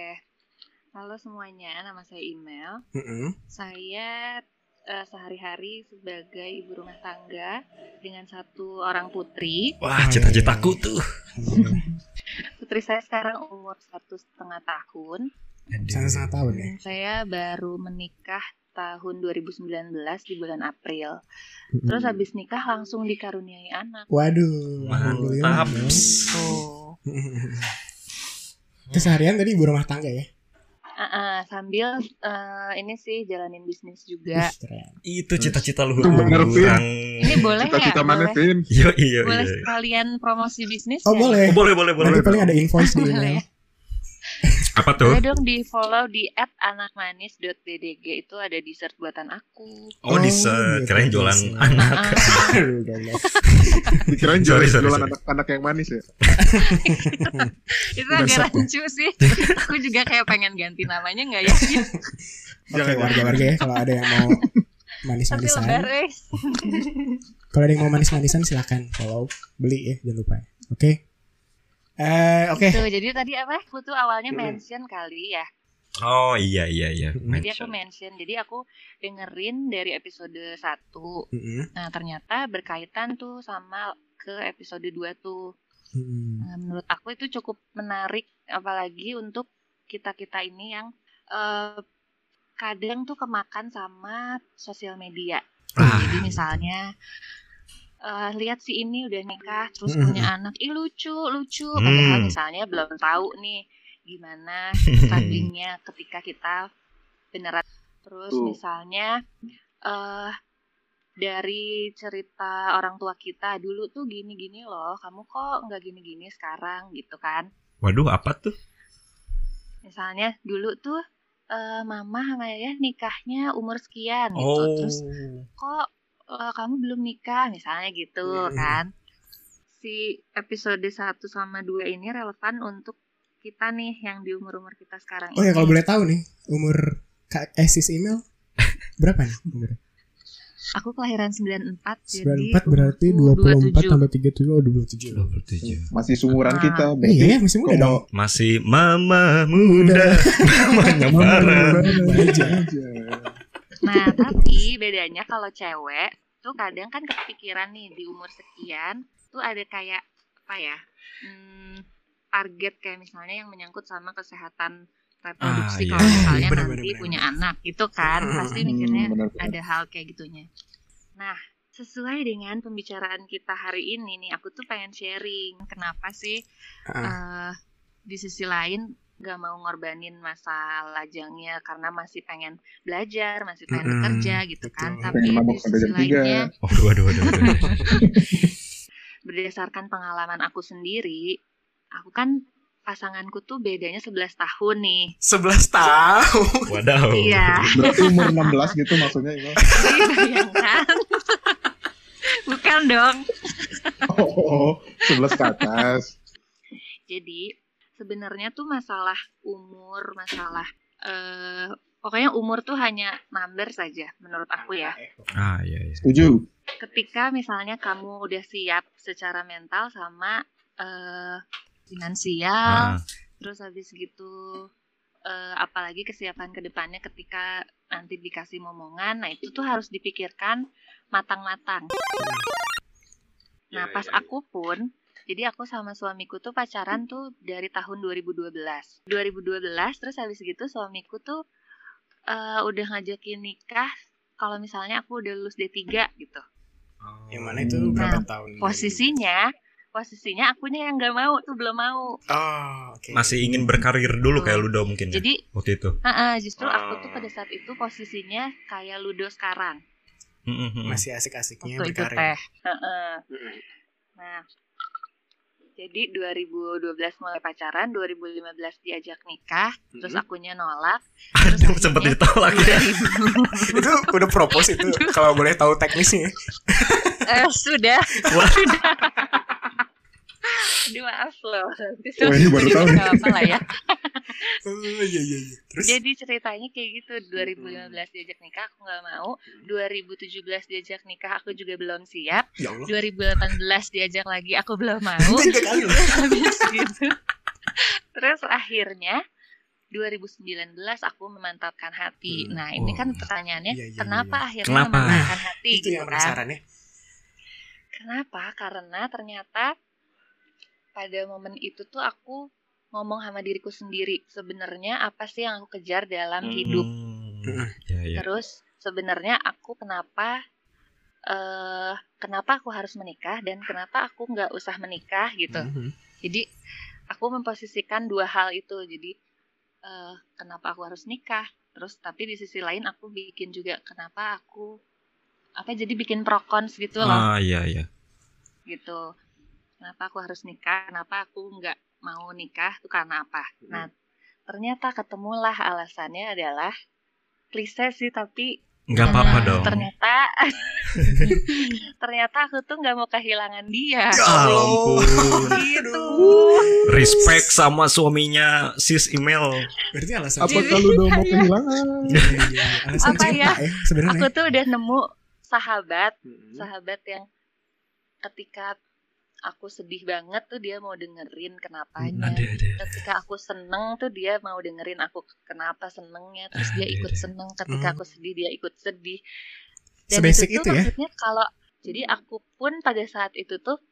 Halo semuanya, nama saya Email. Mm-mm. Saya eh, sehari-hari sebagai ibu rumah tangga dengan satu orang putri. Wah, cita-citaku tuh. Putri saya sekarang umur satu setengah tahun. Sana setengah tahun ya. Saya baru menikah tahun 2019 di bulan April. Terus habis nikah langsung dikaruniai anak. Waduh, alhamdulillah. Mantap. Tuh. <laughs> Keseharian tadi ibu rumah tangga ya. Ah, ah, sambil eh, ini sih jalanin bisnis juga. Itu cita-cita luhur. Itu bener. Ini boleh ya? Cita-cita mana, Boleh, Vin? Yo, iya, boleh sekalian promosi bisnis Oh ya? boleh. Oh, boleh, boleh, boleh. Nanti paling ada invoice di Boleh email. Apa tuh? Boleh dong di follow di @anakmanis.ddg itu ada dessert buatan aku. Oh, di gitu, keren jualan anak. Ah, <laughs> jualan sorry, jualan sorry. anak-anak yang manis ya. <laughs> itu agak rancu sih. aku juga kayak pengen ganti namanya nggak ya? Oke warga-warga ya kalau ada yang mau manis-manisan. Kalau ada yang mau manis-manisan silakan follow, beli ya jangan lupa. ya. Oke. Eh oke. Tuh, jadi tadi apa? Aku tuh awalnya mention kali ya. Oh, iya, iya, iya. Mm-mm. Jadi aku mention. Jadi aku dengerin dari episode 1. Mm-mm. Nah, ternyata berkaitan tuh sama ke episode 2 tuh. Nah, menurut aku itu cukup menarik apalagi untuk kita-kita ini yang eh, kadang tuh kemakan sama sosial media. Ah. Jadi misalnya eh, lihat si ini udah nikah terus Mm-mm. punya anak, ih lucu lucu. Hmm. Padahal misalnya belum tahu nih gimana <laughs> strugglingnya ketika kita beneran. Terus Tuh. misalnya eh dari cerita orang tua kita dulu tuh gini-gini loh, kamu kok nggak gini-gini sekarang gitu kan? Waduh, apa tuh? Misalnya dulu tuh eh, mama sama ayah nikahnya umur sekian gitu, Oh. terus kok eh, kamu belum nikah misalnya gitu Hmm. kan si episode 1 sama 2 ini relevan untuk kita nih yang di umur-umur kita sekarang Oh ya ini. kalau boleh tahu nih umur Kak Esis email <laughs> berapa nih umur? aku kelahiran 94 jadi 94 berarti umurku 24 27. tambah 37 oh 27. Masih sumuran Ah. kita. Eh, iya ya masih muda dong. Masih mama muda, namanya <laughs> Farah. Aja. nah tapi bedanya kalau cewek tuh kadang kan kepikiran nih di umur sekian tuh ada kayak apa ya hmm, target kayak misalnya yang menyangkut sama kesehatan Ah, reproduksi iya. kalau misalnya <laughs> Bener, nanti bener, bener, punya bener. anak gitu kan <laughs> pasti mikirnya bener, bener. ada hal kayak gitunya nah sesuai dengan pembicaraan kita hari ini nih aku tuh pengen sharing kenapa sih Ah, eh, di sisi lain gak mau ngorbanin masa lajangnya karena masih pengen belajar, masih pengen Mm-mm, bekerja gitu kan. betul. Tapi di sisi lainnya Waduh, waduh, waduh, waduh. <laughs> berdasarkan pengalaman aku sendiri, aku kan pasanganku tuh bedanya 11 tahun nih. 11 tahun. Wadaw. Iya, Berarti umur 16 gitu maksudnya? Jadi bayangkan. <laughs> Bukan dong. Oh, 11 ke atas. Jadi sebenarnya tuh masalah umur, masalah eh pokoknya umur tuh hanya number saja menurut aku ya. Ah, iya, iya. Setuju. ketika misalnya kamu udah siap secara mental sama eh finansial, Ah, terus habis gitu eh, apalagi kesiapan ke depannya ketika nanti dikasih momongan nah itu tuh harus dipikirkan matang-matang nah pas aku pun jadi aku sama suamiku tuh pacaran tuh dari tahun 2012 2012 terus habis gitu suamiku tuh eh, udah ngajakin nikah kalau misalnya aku udah lulus D3 gitu Yang mana itu berapa Nah, tahun? posisinya posisinya akunya yang nggak mau tuh belum mau Oh, oke. Masih ingin berkarir dulu kayak Ludo mungkin ya. jadi waktu itu. Heeh, justru aku tuh Oh. pada saat itu posisinya kayak Ludo sekarang. Mm, mm, mm. masih asik-asiknya Waktu itu berkarir. teh. Heeh. Mm-mm. Nah, jadi 2012 mulai pacaran, 2015 diajak nikah, terus Mm-mm. akunya nolak. <laughs> Aduh, sempet akhirnya ditolak ya. 2000 itu udah propose itu kalau boleh tahu teknisnya. eh, sudah. Wah. sudah. Aduh, maaf loh. Nanti Wah, ini baru tahu. Apa lah ya. Oh iya iya iya. Terus Jadi ceritanya kayak gitu 2015 diajak nikah aku nggak mau 2017 diajak nikah aku juga belum siap ya Allah. 2018 diajak lagi aku belum mau <laughs> habis gitu terus akhirnya 2019 aku memantapkan hati Hmm. nah ini kan pertanyaannya Iya, iya, kenapa iya. akhirnya Kenapa? memantapkan hati Itu gitu yang kan penasaran ya. kenapa karena ternyata pada momen itu tuh aku ngomong sama diriku sendiri sebenarnya apa sih yang aku kejar dalam Hmm. hidup Hmm, Ya, ya. Terus sebenarnya aku kenapa eh kenapa aku harus menikah dan kenapa aku nggak usah menikah gitu. Mhm. Jadi aku memposisikan dua hal itu. Jadi eh kenapa aku harus nikah? Terus tapi di sisi lain aku bikin juga kenapa aku apa jadi bikin pro cons gitu loh Ah, iya, iya. gitu. Kenapa aku harus nikah? Kenapa aku nggak mau nikah? Itu karena apa? Nah, ternyata ketemulah alasannya adalah klise sih tapi Enggak apa-apa Nah, dong. Ternyata <laughs> ternyata aku tuh nggak mau kehilangan dia. Ya ampun. Gitu. Respect sama suaminya sis email. Berarti alasan Apa kalau udah mau kehilangan? Iya, iya, iya. alasan Apa cinta ya? ya sebenarnya. Aku tuh udah nemu sahabat, sahabat yang ketika aku sedih banget tuh dia mau dengerin kenapanya. Ada, ada. Ketika aku seneng tuh dia mau dengerin aku kenapa senengnya, terus dia Ada, ikut seneng. Ketika Hmm. aku sedih dia ikut sedih. Sebasic itu, itu tuh ya? maksudnya kalau jadi aku pun pada saat itu tuh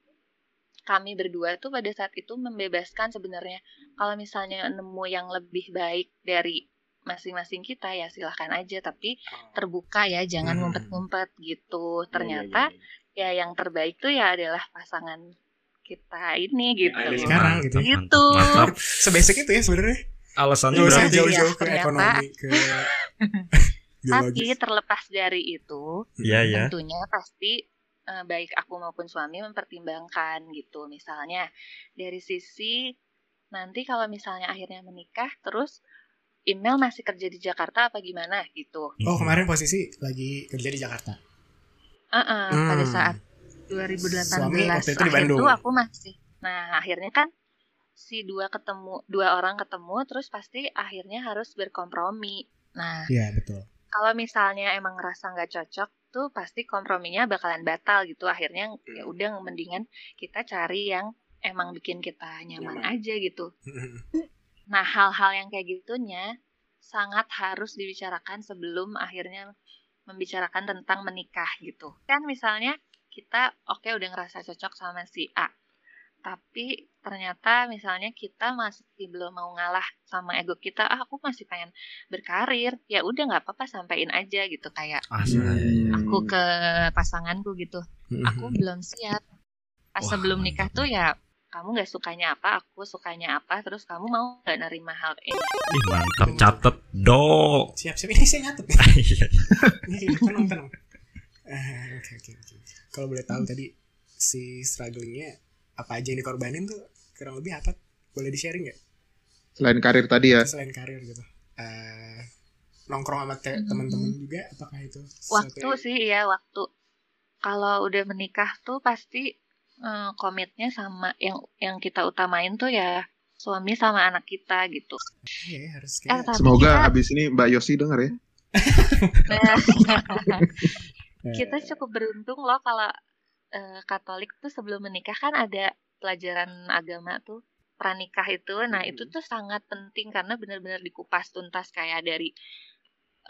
kami berdua tuh pada saat itu membebaskan sebenarnya kalau misalnya nemu yang lebih baik dari masing-masing kita ya silahkan aja tapi terbuka ya jangan Hmm. ngumpet-ngumpet gitu Iya, ternyata ya yang terbaik tuh ya adalah pasangan kita ini gitu ada sekarang gitu ya. Gitu. Mantap. <laughs> Sebasic itu ya sebenarnya. Alasannya berarti jauh-jauh Iya, ke ternyata. ekonomi ke <laughs> tapi terlepas dari itu Iya, ya. tentunya pasti eh, baik aku maupun suami mempertimbangkan gitu misalnya dari sisi nanti kalau misalnya akhirnya menikah terus email masih kerja di Jakarta apa gimana gitu Oh kemarin posisi lagi kerja di Jakarta. Eh-eh, Hmm. pada saat 2018 Suami waktu itu di Bandung. tuh aku masih nah akhirnya kan si dua ketemu dua orang ketemu terus pasti akhirnya harus berkompromi nah Iya betul. kalau misalnya emang ngerasa nggak cocok tuh pasti komprominya bakalan batal gitu akhirnya Hmm. ya udah mendingan kita cari yang emang bikin kita nyaman Nyaman. aja gitu nah hal-hal yang kayak gitunya sangat harus dibicarakan sebelum akhirnya membicarakan tentang menikah gitu kan misalnya kita oke udah ngerasa cocok sama si A tapi ternyata misalnya kita masih belum mau ngalah sama ego kita ah aku masih pengen berkarir ya udah nggak apa-apa sampein aja gitu kayak Ah, Hmm. aku ke pasanganku gitu aku belum siap pas Wah, sebelum nikah mantap. tuh ya kamu nggak sukanya apa aku sukanya apa terus kamu mau nggak nerima hal ini Ih, mantap catet do. Siap siap ini saya nyatet. <laughs> Iya. Ini tenang tenang. Eh, <laughs> Oke oke oke. Kalau boleh tahu tadi si strugglingnya apa aja yang dikorbanin tuh kurang lebih apa? Boleh di sharing nggak? Selain karir tadi ya. Selain karir gitu. Eh nongkrong sama te- Mhm. teman-teman juga apakah itu? waktu yang- sih ya waktu kalau udah menikah tuh pasti eh, komitnya sama yang yang kita utamain tuh ya suami sama anak kita gitu Iya harus eh, kayak. tapi Semoga kita, abis ini Mbak Yosi denger ya. <laughs> <laughs> kita cukup beruntung loh kalau eh, Katolik tuh sebelum menikah kan ada pelajaran agama tuh pranikah itu. Nah Hmm. itu tuh sangat penting karena benar-benar dikupas tuntas kayak dari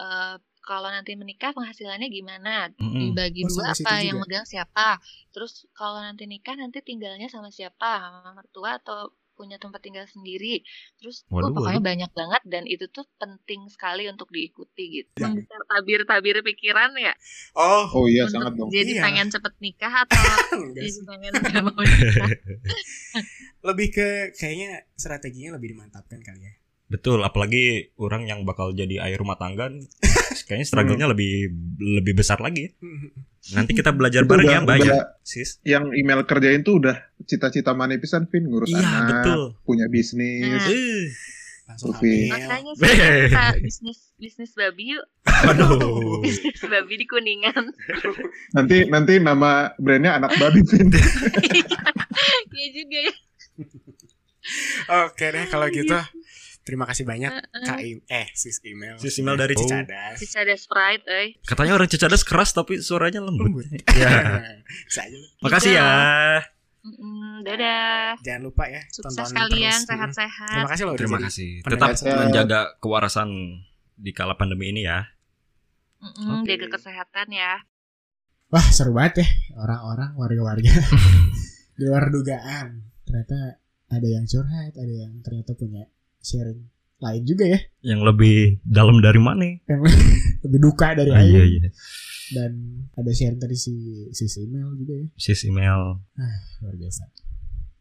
eh kalau nanti menikah penghasilannya gimana? Dibagi dua apa? Yang juga. megang siapa? Terus kalau nanti nikah nanti tinggalnya sama siapa? Sama mertua atau punya tempat tinggal sendiri terus wah, Waduh, pokoknya waduh. banyak banget dan itu tuh penting sekali untuk diikuti gitu Ya. Membesar tabir-tabir pikiran ya Oh, Oh iya untuk sangat dong. jadi Iya. pengen cepet nikah <laughs> atau enggak jadi pengen gak mau nikah <laughs> lebih ke kayaknya strateginya lebih dimantapkan kali ya. Betul, apalagi orang yang bakal jadi ayah rumah tangga <laughs> kayaknya struggle-nya lebih lebih besar lagi. Nanti kita <laughs> belajar bareng udah- ya, banyak. udah- Sis. Yang email kerjain tuh udah cita-cita mana pisan Vin ngurus Iya, anak, betul. punya bisnis. Nah. Eh, Langsung hamil. makanya sih kita bisnis bisnis babi yuk Waduh. <laughs> bisnis babi di kuningan <laughs> Nanti nanti nama brandnya anak babi Vin. Iya juga ya Oke deh kalau gitu. Terima kasih banyak Kak Im eh sis email. Sis email dari Oh. Cicadas. bisa ada sprite eh Katanya orang Cicadas keras tapi suaranya lembut. Lembut. <laughs> Ya. <laughs> Bisa aja lu. Makasih ya. Mm, dadah Jangan lupa ya sukses tonton kalian sehat-sehat Terima kasih loh Terima kasih. Tetap setia. menjaga kewarasan di kala pandemi ini ya. Mm-mm, Oke. jaga kesehatan ya Wah seru banget ya orang-orang warga-warga <laughs> di luar dugaan. Ternyata ada yang curhat, ada yang ternyata punya sharing lain juga ya. Yang lebih dalam dari mana? Yang <laughs> lebih duka dari Ah, iya Aing. iya. Dan ada sharing tadi si si email juga ya. Sis email. Luar biasa.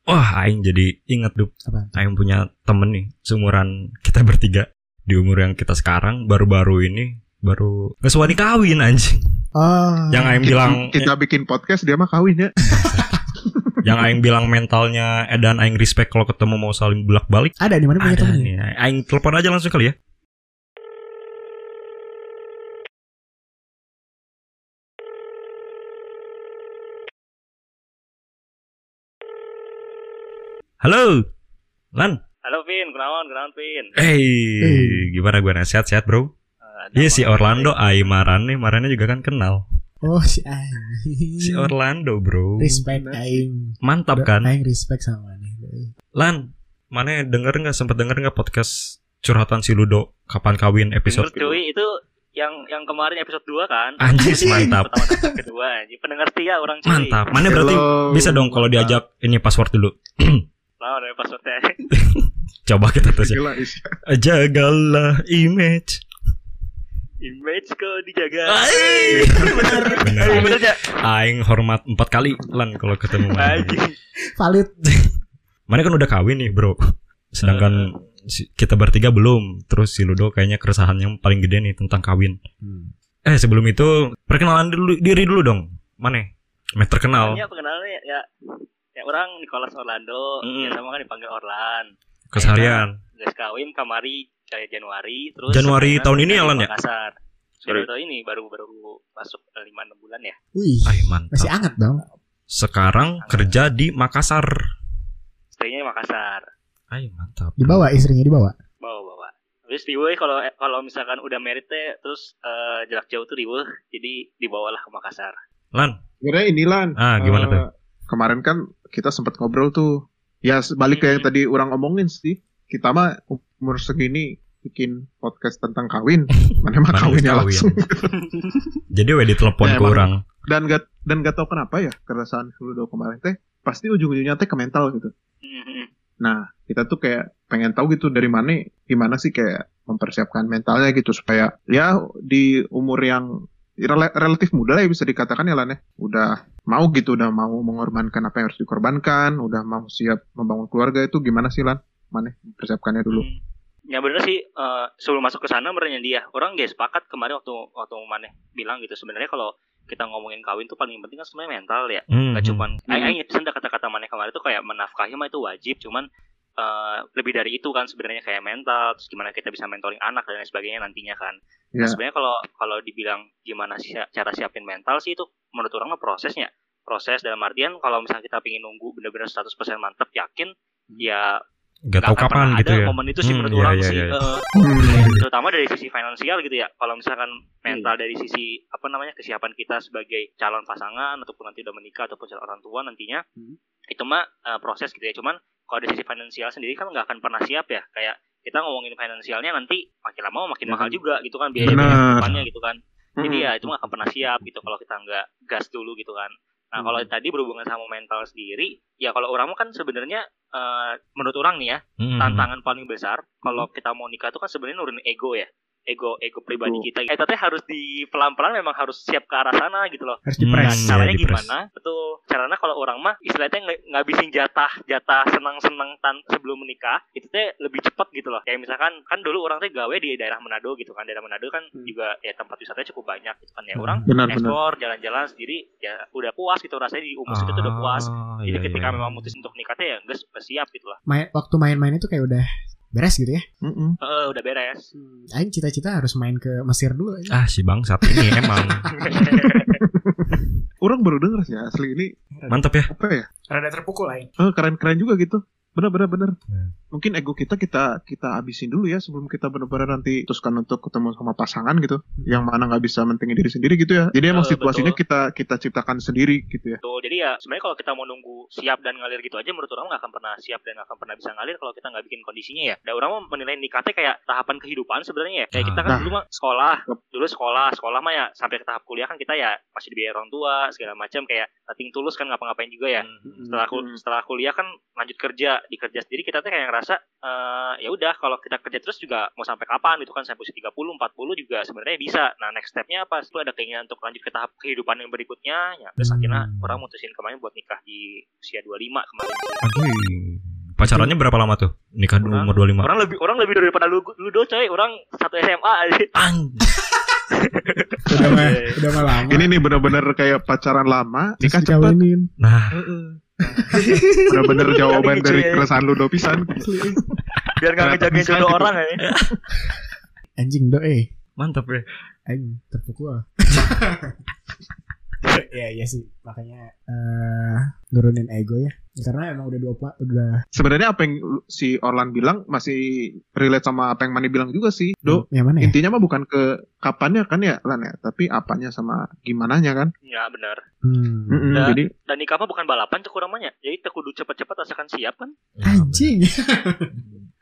Wah, aing jadi ingat dup. Apa? Aing punya temen nih, seumuran kita bertiga di umur yang kita sekarang baru-baru ini baru ngesuani kawin anjing. Oh. Yang aing bilang kita bikin podcast dia mah kawin ya. <laughs> yang aing bilang mentalnya edan aing respect kalau ketemu mau saling bolak-balik. ada di mana punya Ada temennya? nih. Aing telepon aja langsung kali ya. Halo, Lan. Halo Vin, kenalan, kenalan Vin. Hey, Hey. gimana gue sehat-sehat bro? Eh, Iya si Orlando, Ai Marane, Marane juga kan kenal. Oh si Aing. Si Orlando bro, Respect Aing. mantap kan? Aing respect sama nih. Lan, mana denger nggak sempet denger nggak podcast curhatan si Ludo kapan kawin episode Denger, cuy, itu yang yang kemarin episode 2 kan? Anjis, mantap. Pertama kedua, anjing. pendengar setia orang cuy. Mantap. Mana berarti Hello. bisa dong kalau diajak ini password dulu. <clears throat> Lama dari passwordnya. Coba kita tes ya. Gila, Isya. Jagalah image. Image kok dijaga. Bener. Eh, bener ya? Aing hormat empat kali lan kalau ketemu mana. Valid. <laughs> Mana kan udah kawin nih bro. Sedangkan si- kita bertiga belum. Terus si Ludo kayaknya keresahan yang paling gede nih tentang kawin. Hmm. Eh sebelum itu perkenalan dulu, diri dulu dong. Mana? Met terkenal. Ya pengenalnya ya, ya orang Nicholas Orlando, Mm. ya sama kan dipanggil Orlan. Keseharian. Guys kawin kamari kayak Januari, terus Januari tahun ini di ya? Makassar. Sorry. Baru ini baru baru masuk 5 6 bulan ya. Wih. Ay mantap. Masih anget dong. Sekarang kerja di Makassar. Stay-nya Makassar. Ay mantap. Dibawa istrinya dibawa. bawa bawa terus riweuh kalau kalau misalkan udah merit teh terus eh, jarak jauh tuh riweuh jadi dibawalah ke Makassar Lan. Sebenarnya ini Lan. Ah, gimana eh, tuh? Kemarin kan kita sempat ngobrol tuh. Ya balik ke yang Hmm. tadi orang omongin sih. Kita mah umur segini bikin podcast tentang kawin. <laughs> Mana mah kawinnya kawin. langsung. <laughs> Jadi we ditelepon Ya, ke orang. dan gak dan gak tau kenapa ya keresahan Ludo kemarin teh pasti ujung-ujungnya teh ke mental gitu. Nah, kita tuh kayak pengen tahu gitu dari mana gimana sih kayak mempersiapkan mentalnya gitu supaya ya di umur yang rela- relatif muda lah ya bisa dikatakan ya Lan ya. Udah mau gitu, udah mau mengorbankan apa yang harus dikorbankan, udah mau siap membangun keluarga itu gimana sih Lan? Mana mempersiapkannya dulu? Hmm. ya bener sih eh, sebelum masuk ke sana benernya dia orang gak sepakat kemarin waktu waktu mana bilang gitu sebenarnya kalau kita ngomongin kawin tuh paling penting kan sebenarnya mental ya Hmm, Gak hmm. cuman Hmm. Aing pesan kata-kata mana kemarin tuh kayak menafkahi mah itu wajib cuman eh, lebih dari itu kan sebenarnya kayak mental terus gimana kita bisa mentoring anak dan lain sebagainya nantinya kan Ya. Nah, sebenarnya kalau kalau dibilang gimana sih cara siapin mental sih itu menurut orang mah prosesnya. Proses dalam artian kalau misalnya kita pengen nunggu bener-bener 100% mantep yakin ya Gak nggak tahu kapan gitu ada ya. momen itu sih Hmm, menurut iya, orang iya, sih iya. Hmm. terutama dari sisi finansial gitu ya. Kalau misalkan mental dari sisi apa namanya kesiapan kita sebagai calon pasangan ataupun nanti udah menikah ataupun calon orang tua nantinya Hmm. itu mah eh, proses gitu ya. Cuman kalau dari sisi finansial sendiri kan nggak akan pernah siap ya kayak kita ngomongin finansialnya nanti makin lama makin mahal juga gitu kan biaya depannya gitu kan jadi ya itu nggak akan pernah siap gitu kalau kita nggak gas dulu gitu kan nah kalau tadi berhubungan sama mental sendiri ya kalau orang kan sebenarnya eh, menurut orang nih ya Hmm. tantangan paling besar kalau kita mau nikah itu kan sebenarnya nurunin ego ya ego ego pribadi Betul. kita eh tapi harus di pelan pelan memang harus siap ke arah sana gitu loh Harus Hmm. dipres. Nah, Iya, caranya dipres. gimana? Betul. Caranya kalau orang mah istilahnya ng- ngabisin jatah jatah senang-senang tan sebelum menikah itu teh lebih cepat gitu loh. Kayak misalkan kan dulu orang teh gawe di daerah Manado gitu kan. Daerah Manado kan juga ya tempat wisatanya cukup banyak gitu kan ya. Orang Benar ekspor jalan-jalan sendiri ya udah puas gitu rasanya di umur itu tuh udah puas. Ah, Jadi iya, ketika iya. memang mutus untuk nikah teh ya enggak siap gitu lah. Main, waktu main-main itu kayak udah beres gitu ya. Mm-mm. Heeh, udah beres. Aing cita-cita harus main ke Mesir dulu aja. ah si bang saat ini emang <laughs> Orang baru denger sih asli ini mantap ya apa ya? Rada terpukul Aing. Eh, keren-keren juga gitu. Bener bener bener. Hmm. Mungkin ego kita kita kita habisin dulu ya sebelum kita benar-benar nanti teruskan untuk ketemu sama pasangan gitu. Yang mana nggak bisa mentingin diri sendiri gitu ya. Jadi emang Eh, situasinya betul. kita kita ciptakan sendiri gitu ya. Tuh, jadi ya sebenarnya kalau kita mau nunggu siap dan ngalir gitu aja menurut orang nggak akan pernah siap dan nggak akan pernah bisa ngalir kalau kita nggak bikin kondisinya ya. Dan orang mau menilai nikah teh kayak tahapan kehidupan sebenarnya ya. Kayak kita kan Nah. dulu mah sekolah, dulu sekolah, sekolah mah ya sampai ke tahap kuliah kan kita ya masih dibiayai orang tua segala macam kayak nothing tulus kan ngapa-ngapain juga ya. Setelah kul- setelah kuliah kan lanjut kerja, di kerja sendiri kita tuh kayak ngerasa eh, ya udah kalau kita kerja terus juga mau sampai kapan itu kan sampai usia 30, 40 juga sebenarnya bisa. Nah, next stepnya apa? Itu ada keinginan untuk lanjut ke tahap kehidupan yang berikutnya. Ya, terus Hmm. akhirnya orang mutusin kemarin buat nikah di usia 25 kemarin. Aduh. pacarannya berapa lama tuh nikah di Orang- umur 25 Orang lebih orang lebih daripada lu Ludo coy. Orang satu SMA aja. An- <laughs> Udah mah, udah mah lama. Ini nih bener-bener kayak pacaran lama, Terus nikah cepat. dikawinin. nah Bener-bener jawaban Gitu dari ya. keresahan lu do pisan. Biar nggak Kenapa ngejagain jodoh gitu? orang ya. Anjing do eh. mantap ya Aing terpukul. <laughs> ya iya sih makanya eh nurunin ego ya karena emang udah dua pla- udah Sebenarnya apa yang si Orlan bilang masih relate sama apa yang Mani bilang juga sih. Do, yang mana ya intinya mah bukan ke kapannya kan ya Lan ya, tapi apanya sama gimananya kan. Ya benar. hmm. Mm-mm, Nah, Jadi Dan nikah mah bukan balapan tuh namanya. Jadi teu kudu cepet-cepet asalkan siap kan. anjing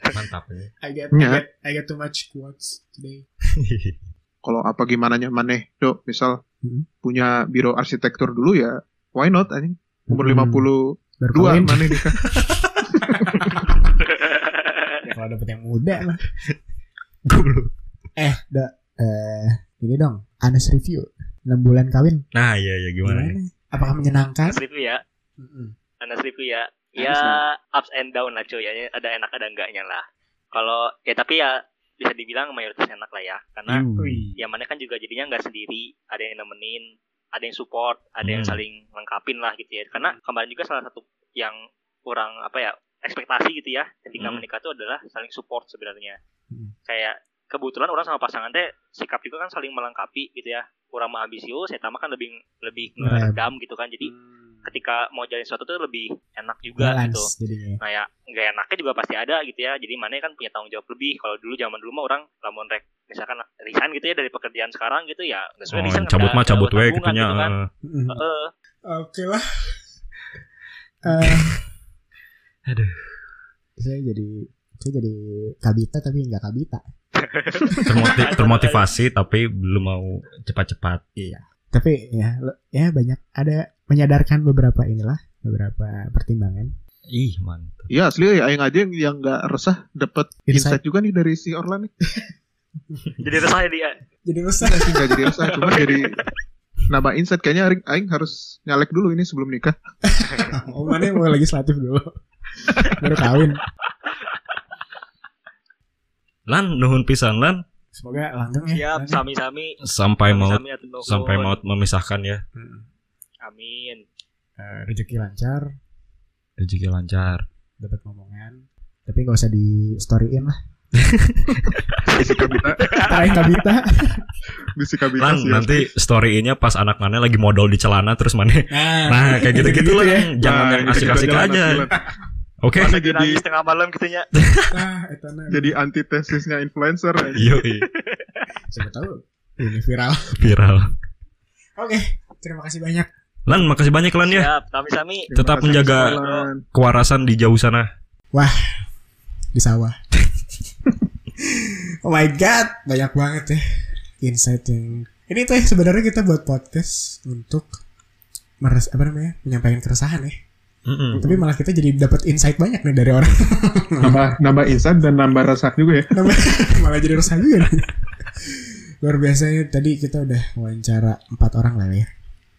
mantap ya I get, Ya. I get I get too much quotes today <laughs> kalau apa gimananya Maneh, Do, misal Hmm. punya biro arsitektur dulu ya, why not anjing? Umur Hmm. 52 baru kawin Maneh nikah. ya, kalau dapet yang muda Goblok. eh da eh ini dong honest review 6 bulan kawin nah iya iya gimana nih gimana apakah menyenangkan Anas review ya. Mm-mm. Anas review ya. Ya ups and down lah cuy. Ya, ada enak ada enggaknya lah. Kalau ya tapi ya bisa dibilang mayoritas enak lah ya. Karena Hmm. Yang mana kan juga jadinya nggak sendiri. Ada yang nemenin, ada yang support, ada yang Hmm. saling lengkapin lah gitu ya. Karena kemarin juga salah satu yang kurang apa ya ekspektasi gitu ya ketika Hmm. menikah itu adalah saling support sebenarnya. Hmm. Kayak kebetulan orang sama pasangan teh sikap juga kan saling melengkapi gitu ya. Kurang ambisius, saya tambah kan lebih lebih ngeredam gitu kan. Jadi ketika mau jalin sesuatu tuh lebih enak juga gitu. balance jadinya Nah ya nggak enaknya juga pasti ada gitu ya. Jadi mana kan punya tanggung jawab lebih. Kalau dulu zaman dulu mah orang lamun rek misalkan resign gitu ya dari pekerjaan sekarang gitu ya nggak sesuai Oh, resign cabut mah cabut we gitu kan. Mm-mm. Heeh. Oke lah. <laughs> Eh, Aduh. saya jadi saya jadi kabita tapi nggak kabita. <laughs> Termoti- <laughs> termotivasi tapi belum mau cepat-cepat Tapi ya ya banyak ada menyadarkan beberapa inilah beberapa pertimbangan. ih mantap Iya asli ya, aing aja yang yang nggak resah dapat Insight. insight juga nih dari si Orlan nih. <laughs> Jadi resah ya dia. Jadi besar. Nggak sih nggak jadi resah, cuma jadi nambah insight kayaknya aing, aing harus nyalek dulu ini sebelum nikah. <laughs> oh mana mau legislatif dulu. Baru kawin. lan nuhun pisan lan Semoga langgeng ya. Siap, sami-sami. sampai mau nuhun. sampai mau memisahkan ya Hmm. Amin. Eh, rezeki lancar, rezeki lancar dapat ngomongan. Tapi nggak usah <laughs> di storyin lah. Bisi kabita, Kalian kabita. bisi kabita lan sih. nanti story-nya pas anak mana lagi modal di celana terus mana Nah, nah kayak gitu-gitu lah ya. jangan Nah, yang asik-asik aja oke Lagi jadi nangis tengah malam gitu nya. <laughs> nah, nah. jadi antitesisnya influencer. Yo, Siapa tahu ini viral. viral Oke, terima kasih banyak. Lan makasih banyak lan ya Siap, sami-sami. Terima Tetap menjaga- Orlan. kewarasan di jauh sana Wah, di sawah. <laughs> oh my god, banyak banget ya insight yang ini tuh ya sebenarnya kita buat podcast untuk meres apa namanya menyampaikan keresahan ya. Mm-mm. Tapi malah kita jadi dapat insight banyak nih dari orang. <laughs> nambah nambah insight dan nambah resah juga ya Nambah- <laughs> malah jadi resah juga nih. Luar biasa ya tadi kita udah wawancara empat orang lah ya.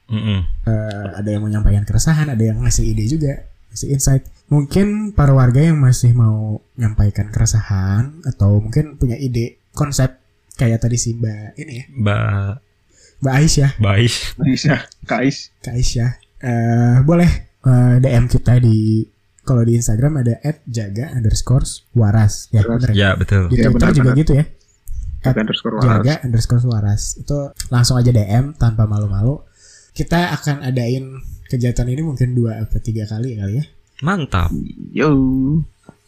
Mm-mm. Eh, ada yang menyampaikan keresahan, ada yang ngasih ide juga, ngasih insight. Mungkin para warga yang masih mau menyampaikan keresahan atau mungkin punya ide konsep kayak tadi si Mbak ini ya, Mbak Mbak Aisyah, Bais. bisa Kais Kak Aisyah, eh, boleh eh, DM kita di kalau di Instagram ada @jaga underscore waras ya Waras. bener ya. Ya betul. Di Iya, Twitter juga benar-benar. gitu ya. At underscore jaga waras. underscore waras itu langsung aja DM tanpa malu-malu kita akan adain kegiatan ini mungkin dua atau tiga kali kali ya. Mantap. yo.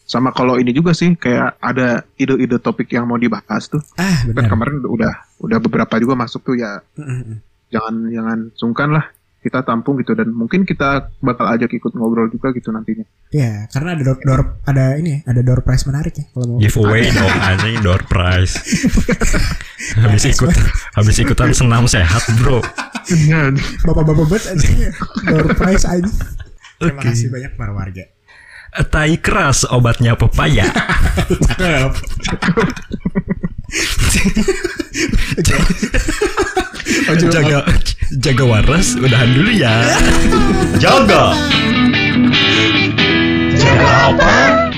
Sama kalau ini juga sih kayak ada ide-ide topik yang mau dibahas tuh. Ah kan benar. kemarin udah udah beberapa juga masuk tuh ya. Mm, mm, mm. jangan jangan sungkan lah kita tampung gitu dan mungkin kita bakal ajak ikut ngobrol juga gitu nantinya ya karena ada door, door ada ini ya ada door prize menarik ya kalau mau Giveaway dong anjing door prize. <laughs> habis ikut habis ikutan senam sehat, Bro. Iya. bapak-bapak bet aja ya. door prize aja terima Oke. kasih banyak para warga Tai keras obatnya pepaya. <laughs> <laughs> cakep jaga jaga waras udahan dulu ya. Jaga. Jaga apa?